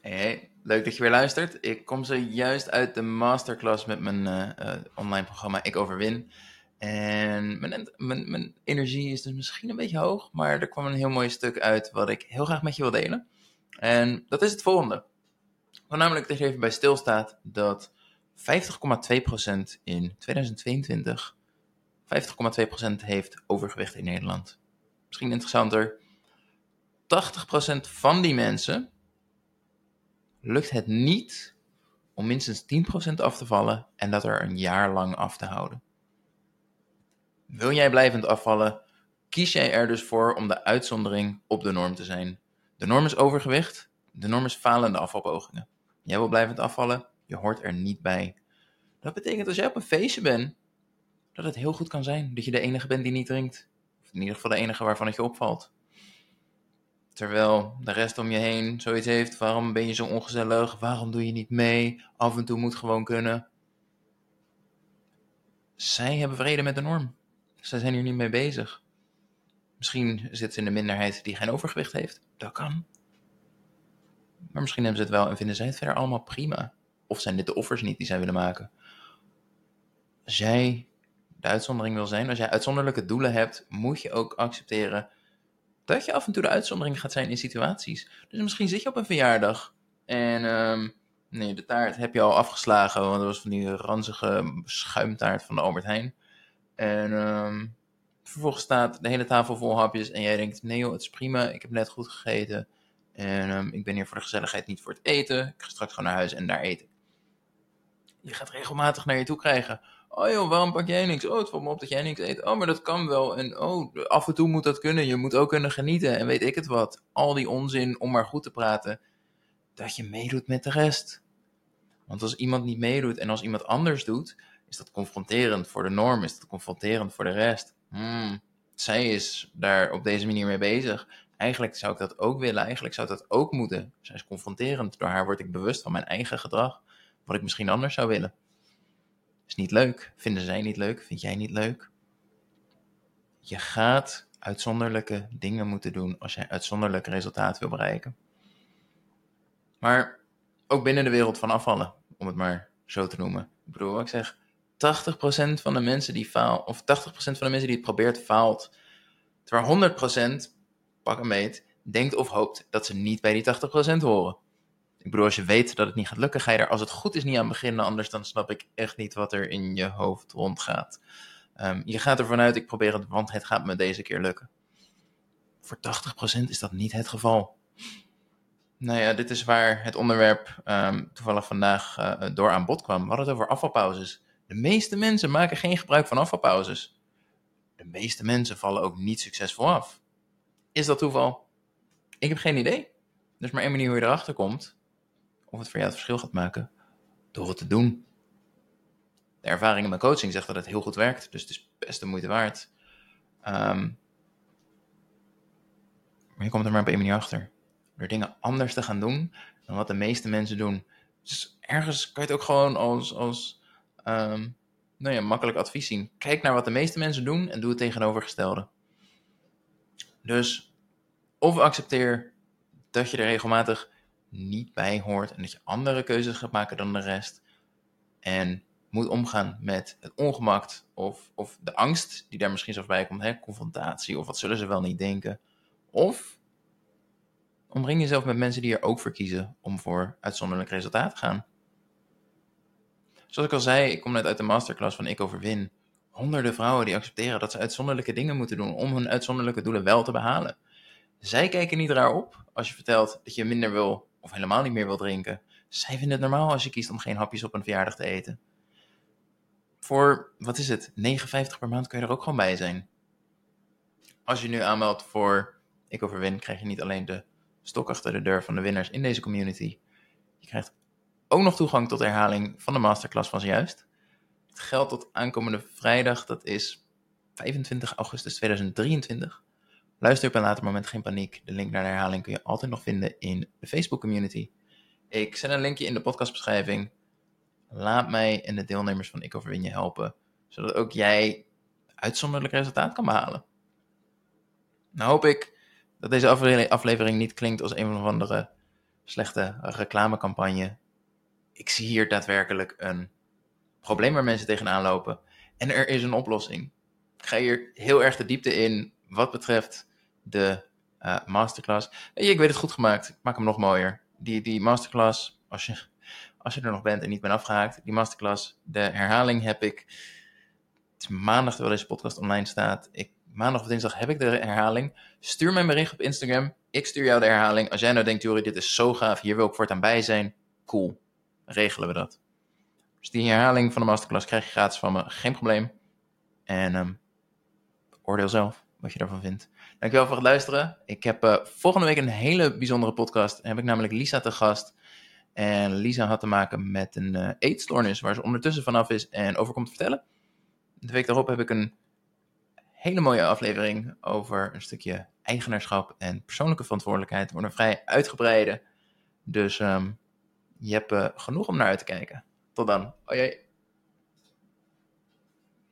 Hey, leuk dat je weer luistert. Ik kom zojuist uit de masterclass met mijn uh, online programma Ik Overwin. En mijn, mijn, mijn, energie is dus misschien een beetje hoog, maar er kwam een heel mooi stuk uit wat ik heel graag met je wil delen. En dat is het volgende. Namelijk dat je even bij stilstaat dat 50,2% in 2022, 50,2% heeft overgewicht in Nederland. Misschien interessanter, 80% van die mensen lukt het niet om minstens 10% af te vallen en dat er een jaar lang af te houden. Wil jij blijvend afvallen, kies jij er dus voor om de uitzondering op de norm te zijn. De norm is overgewicht, de norm is falende afvalpogingen. Jij wil blijvend afvallen, je hoort er niet bij. Dat betekent als jij op een feestje bent, dat het heel goed kan zijn dat je de enige bent die niet drinkt. Of in ieder geval de enige waarvan het je opvalt. Terwijl de rest om je heen zoiets heeft, waarom ben je zo ongezellig? Waarom doe je niet mee? Af en toe moet gewoon kunnen. Zij hebben vrede met de norm. Zij zijn hier niet mee bezig. Misschien zit ze in de minderheid die geen overgewicht heeft. Dat kan. Maar misschien hebben ze het wel en vinden zij het verder allemaal prima. Of zijn dit de offers niet die zij willen maken? Als jij de uitzondering wil zijn, als jij uitzonderlijke doelen hebt, moet je ook accepteren dat je af en toe de uitzondering gaat zijn in situaties. Dus misschien zit je op een verjaardag en um, nee, de taart heb je al afgeslagen, want dat was van die ranzige schuimtaart van de Albert Heijn. En um, vervolgens staat de hele tafel vol hapjes en jij denkt, nee joh, het is prima, ik heb net goed gegeten. En um, ik ben hier voor de gezelligheid, niet voor het eten. Ik ga straks gewoon naar huis en daar eten. Je gaat regelmatig naar je toe krijgen. Oh joh, waarom pak jij niks? Oh, het valt me op dat jij niks eet. Oh, maar dat kan wel. En oh, af en toe moet dat kunnen. Je moet ook kunnen genieten. En weet ik het wat. Al die onzin om maar goed te praten. Dat je meedoet met de rest. Want als iemand niet meedoet en als iemand anders doet, is dat confronterend voor de norm. Is dat confronterend voor de rest. Hmm, zij is daar op deze manier mee bezig. Eigenlijk zou ik dat ook willen. Eigenlijk zou dat ook moeten. Zij is confronterend. Door haar word ik bewust van mijn eigen gedrag. Wat ik misschien anders zou willen. Is niet leuk. Vinden zij niet leuk? Vind jij niet leuk? Je gaat uitzonderlijke dingen moeten doen als jij uitzonderlijke resultaten wil bereiken. Maar ook binnen de wereld van afvallen, om het maar zo te noemen. Ik bedoel, ik zeg, 80% van de mensen die faalt, of 80% van de mensen die het probeert, faalt. Terwijl 100%, pak een meet, denkt of hoopt dat ze niet bij die 80% horen. Ik bedoel, als je weet dat het niet gaat lukken, ga je er als het goed is niet aan beginnen. Anders dan snap ik echt niet wat er in je hoofd rondgaat. Um, je gaat ervan uit, ik probeer het, want het gaat me deze keer lukken. Voor 80% is dat niet het geval. Nou ja, dit is waar het onderwerp um, toevallig vandaag uh, door aan bod kwam. We hadden het over afvalpauzes. De meeste mensen maken geen gebruik van afvalpauzes. De meeste mensen vallen ook niet succesvol af. Is dat toeval? Ik heb geen idee. Er is maar één manier hoe je erachter komt of het voor jou het verschil gaat maken door het te doen. De ervaring in mijn coaching zegt dat het heel goed werkt, dus het is best de moeite waard. Um, maar je komt er maar op één manier achter. Door dingen anders te gaan doen dan wat de meeste mensen doen. Dus ergens kan je het ook gewoon als, als um, nou ja, makkelijk advies zien. Kijk naar wat de meeste mensen doen en doe het tegenovergestelde. Dus of accepteer dat je er regelmatig niet bij hoort en dat je andere keuzes gaat maken dan de rest. En moet omgaan met het ongemak of, of de angst die daar misschien zelfs bij komt, hè, confrontatie of wat zullen ze wel niet denken. Of omring jezelf met mensen die er ook voor kiezen om voor uitzonderlijk resultaat te gaan. Zoals ik al zei, ik kom net uit de masterclass van Ik Overwin. Honderden vrouwen die accepteren dat ze uitzonderlijke dingen moeten doen om hun uitzonderlijke doelen wel te behalen. Zij kijken niet raar op als je vertelt dat je minder wil of helemaal niet meer wil drinken. Zij vinden het normaal als je kiest om geen hapjes op een verjaardag te eten. Voor, wat is het, 59 per maand kun je er ook gewoon bij zijn. Als je nu aanmeldt voor Ik Overwin, krijg je niet alleen de stok achter de deur van de winnaars in deze community. Je krijgt ook nog toegang tot herhaling van de masterclass van zojuist. Het geldt tot aankomende vrijdag, dat is 25 augustus 2023. Luister op een later moment, geen paniek. De link naar de herhaling kun je altijd nog vinden in de Facebook community. Ik zet een linkje in de podcastbeschrijving. Laat mij en de deelnemers van Ik Overwin je helpen, zodat ook jij uitzonderlijk resultaat kan behalen. Nou hoop ik dat deze aflevering niet klinkt als een of andere slechte reclamecampagne. Ik zie hier daadwerkelijk een probleem waar mensen tegenaan lopen. En er is een oplossing. Ik ga hier heel erg de diepte in wat betreft de uh, masterclass. ik weet het goed gemaakt. Ik maak hem nog mooier. Die, die masterclass, als je, als je er nog bent en niet bent afgehaakt, die masterclass, de herhaling heb ik. Het is maandag terwijl deze podcast online staat. Ik, maandag of dinsdag heb ik de herhaling. Stuur mij een bericht op Instagram. Ik stuur jou de herhaling. Als jij nou denkt, Jori, dit is zo gaaf, hier wil ik voortaan bij zijn. Cool. Regelen we dat. Dus die herhaling van de masterclass krijg je gratis van me. Geen probleem. En um, oordeel zelf wat je daarvan vindt. Dankjewel voor het luisteren. Ik heb uh, volgende week een hele bijzondere podcast. Heb ik namelijk Lisa te gast. En Lisa had te maken met een uh, eetstoornis waar ze ondertussen vanaf is en over komt vertellen. De week daarop heb ik een hele mooie aflevering over een stukje eigenaarschap en persoonlijke verantwoordelijkheid. Een vrij uitgebreide. Dus um, je hebt uh, genoeg om naar uit te kijken. Tot dan. Oh jee.